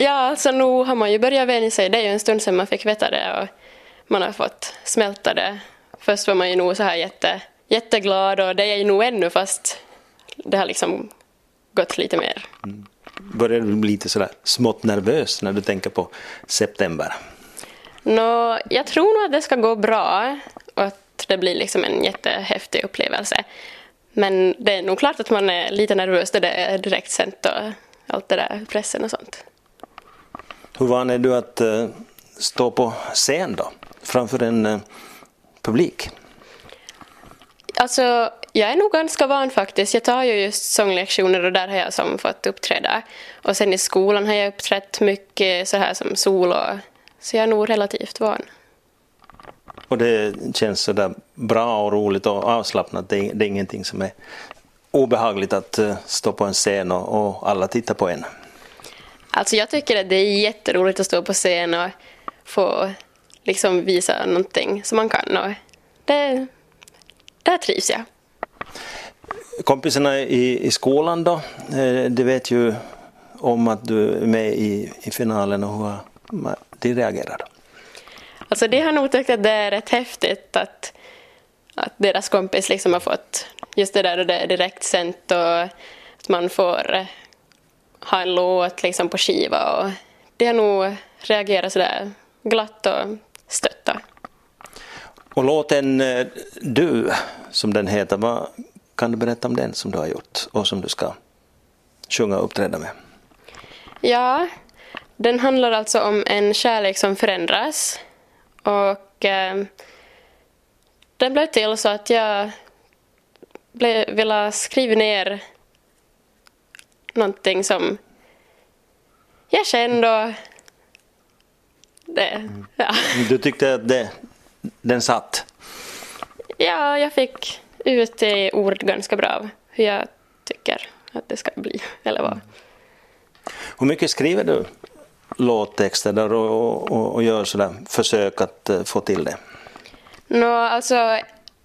Ja, alltså nu har man ju börjat vänja sig. Det är ju en stund sedan man fick veta det och man har fått smälta det. Först var man ju nog så här jätte, jätteglad och det är jag ju nog ännu fast det har liksom gått lite mer. Mm. Börjar du bli lite sådär smått nervös när du tänker på september? Nå, jag tror nog att det ska gå bra och att det blir liksom en jättehäftig upplevelse. Men det är nog klart att man är lite nervös när det är direktsänt och allt det där, pressen och sånt. Hur van är du att uh, stå på scen då, framför en uh, publik? Alltså, jag är nog ganska van faktiskt. Jag tar ju just sånglektioner och där har jag som fått uppträda. Och sen i skolan har jag uppträtt mycket så här som solo. Så jag är nog relativt van. Och det känns sådär bra och roligt och avslappnat. Det är, det är ingenting som är obehagligt att uh, stå på en scen och, och alla tittar på en. Alltså jag tycker att det är jätteroligt att stå på scen och få liksom visa någonting som man kan. Och det, där trivs jag. Kompisarna i, i skolan då, eh, de vet ju om att du är med i, i finalen och hur de reagerar? Alltså de har nog tyckt att det är rätt häftigt att, att deras kompis liksom har fått just det där och det är direkt sänt och att man får ha en låt liksom på skiva och de har nog reagerat sådär glatt och stötta. Och låten eh, Du, som den heter, vad kan du berätta om den som du har gjort och som du ska sjunga och uppträda med? Ja, den handlar alltså om en kärlek som förändras och eh, den blev till så att jag ville skriva ner någonting som jag kände och det, ja. Du tyckte att det, den satt? Ja, jag fick ut i ord ganska bra hur jag tycker att det ska bli, eller vad. Hur mycket skriver du låttexter där och, och, och gör sådär försök att uh, få till det? Nå, alltså,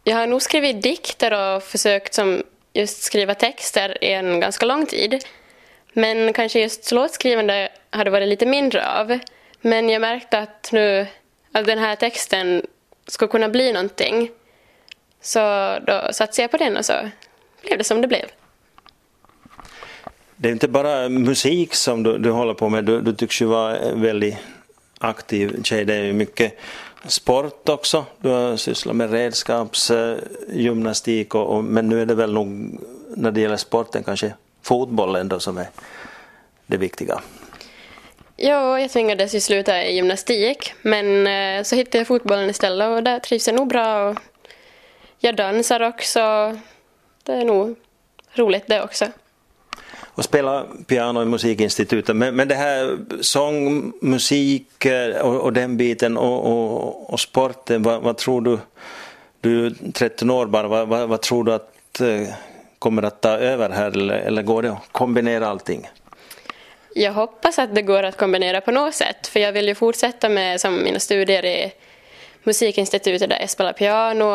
jag har nog skrivit dikter och försökt som just skriva texter i en ganska lång tid. Men kanske just låtskrivande har det varit lite mindre av. Men jag märkte att nu att den här texten skulle kunna bli någonting. Så då satsade jag på den och så blev det som det blev. Det är inte bara musik som du, du håller på med, du, du tycks ju vara en väldigt aktiv tjej. Det är ju mycket sport också. Du har sysslat med redskapsgymnastik eh, och, och, men nu är det väl nog när det gäller sporten kanske fotbollen då som är det viktiga. Ja, jag tvingades ju sluta i gymnastik men eh, så hittade jag fotbollen istället och där trivs jag nog bra. Och jag dansar också. Det är nog roligt det också. Och spela piano i musikinstitutet. Men, men det här sång, musik eh, och, och den biten och, och, och sporten, vad, vad, tror du? Du är 13 år bara, vad, vad, vad tror du att eh, kommer att ta över här eller, eller går det att kombinera allting? Jag hoppas att det går att kombinera på något sätt för jag vill ju fortsätta med som mina studier i musikinstitutet där jag spelar piano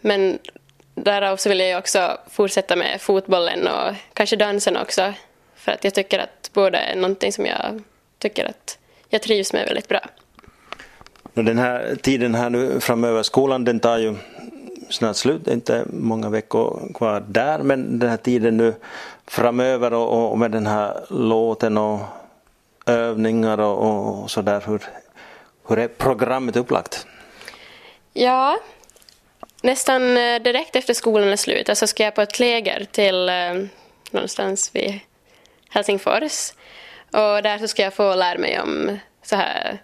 men därav så vill jag också fortsätta med fotbollen och kanske dansen också för att jag tycker att båda är någonting som jag tycker att jag trivs med väldigt bra. Den här tiden här nu framöver, skolan den tar ju snart slut, det är inte många veckor kvar där, men den här tiden nu framöver och, och med den här låten och övningar och, och sådär, hur, hur är programmet upplagt? Ja, nästan eh, direkt efter skolan är slut, alltså ska jag på ett läger till eh, någonstans vid Helsingfors. Och där så ska jag få lära mig om så här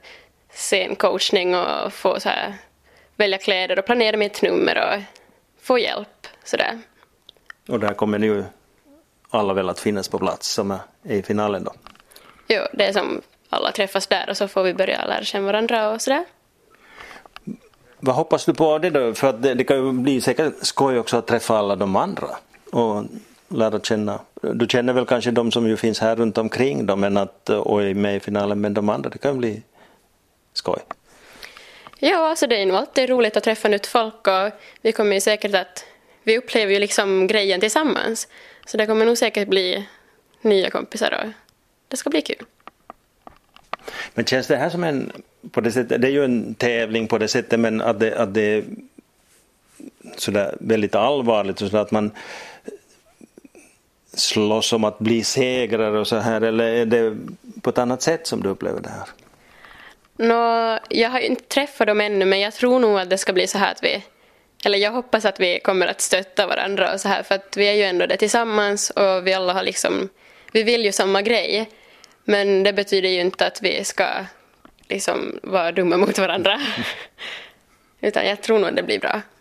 scencoachning och få så här välja kläder och planera mitt nummer och få hjälp sådär. Och där kommer ju alla väl att finnas på plats som är i finalen då? Jo, det är som alla träffas där och så får vi börja lära känna varandra och sådär. Vad hoppas du på det då? För att det, det kan ju bli säkert skoj också att träffa alla de andra och lära känna. Du känner väl kanske de som ju finns här runt omkring då, men att, och är med i finalen, men de andra, det kan bli skoj. Ja, alltså det är nog alltid roligt att träffa nytt folk och vi kommer ju säkert att, vi upplever ju liksom grejen tillsammans. Så det kommer nog säkert bli nya kompisar och det ska bli kul. Men känns det här som en, på det sättet, det är ju en tävling på det sättet men att det, att det är sådär väldigt allvarligt och sådär att man slåss om att bli segrare och så här eller är det på ett annat sätt som du upplever det här? Nå, jag har ju inte träffat dem ännu men jag tror nog att det ska bli så här att vi eller jag hoppas att vi kommer att stötta varandra och så här för att vi är ju ändå det tillsammans och vi alla har liksom vi vill ju samma grej men det betyder ju inte att vi ska liksom vara dumma mot varandra utan jag tror nog att det blir bra.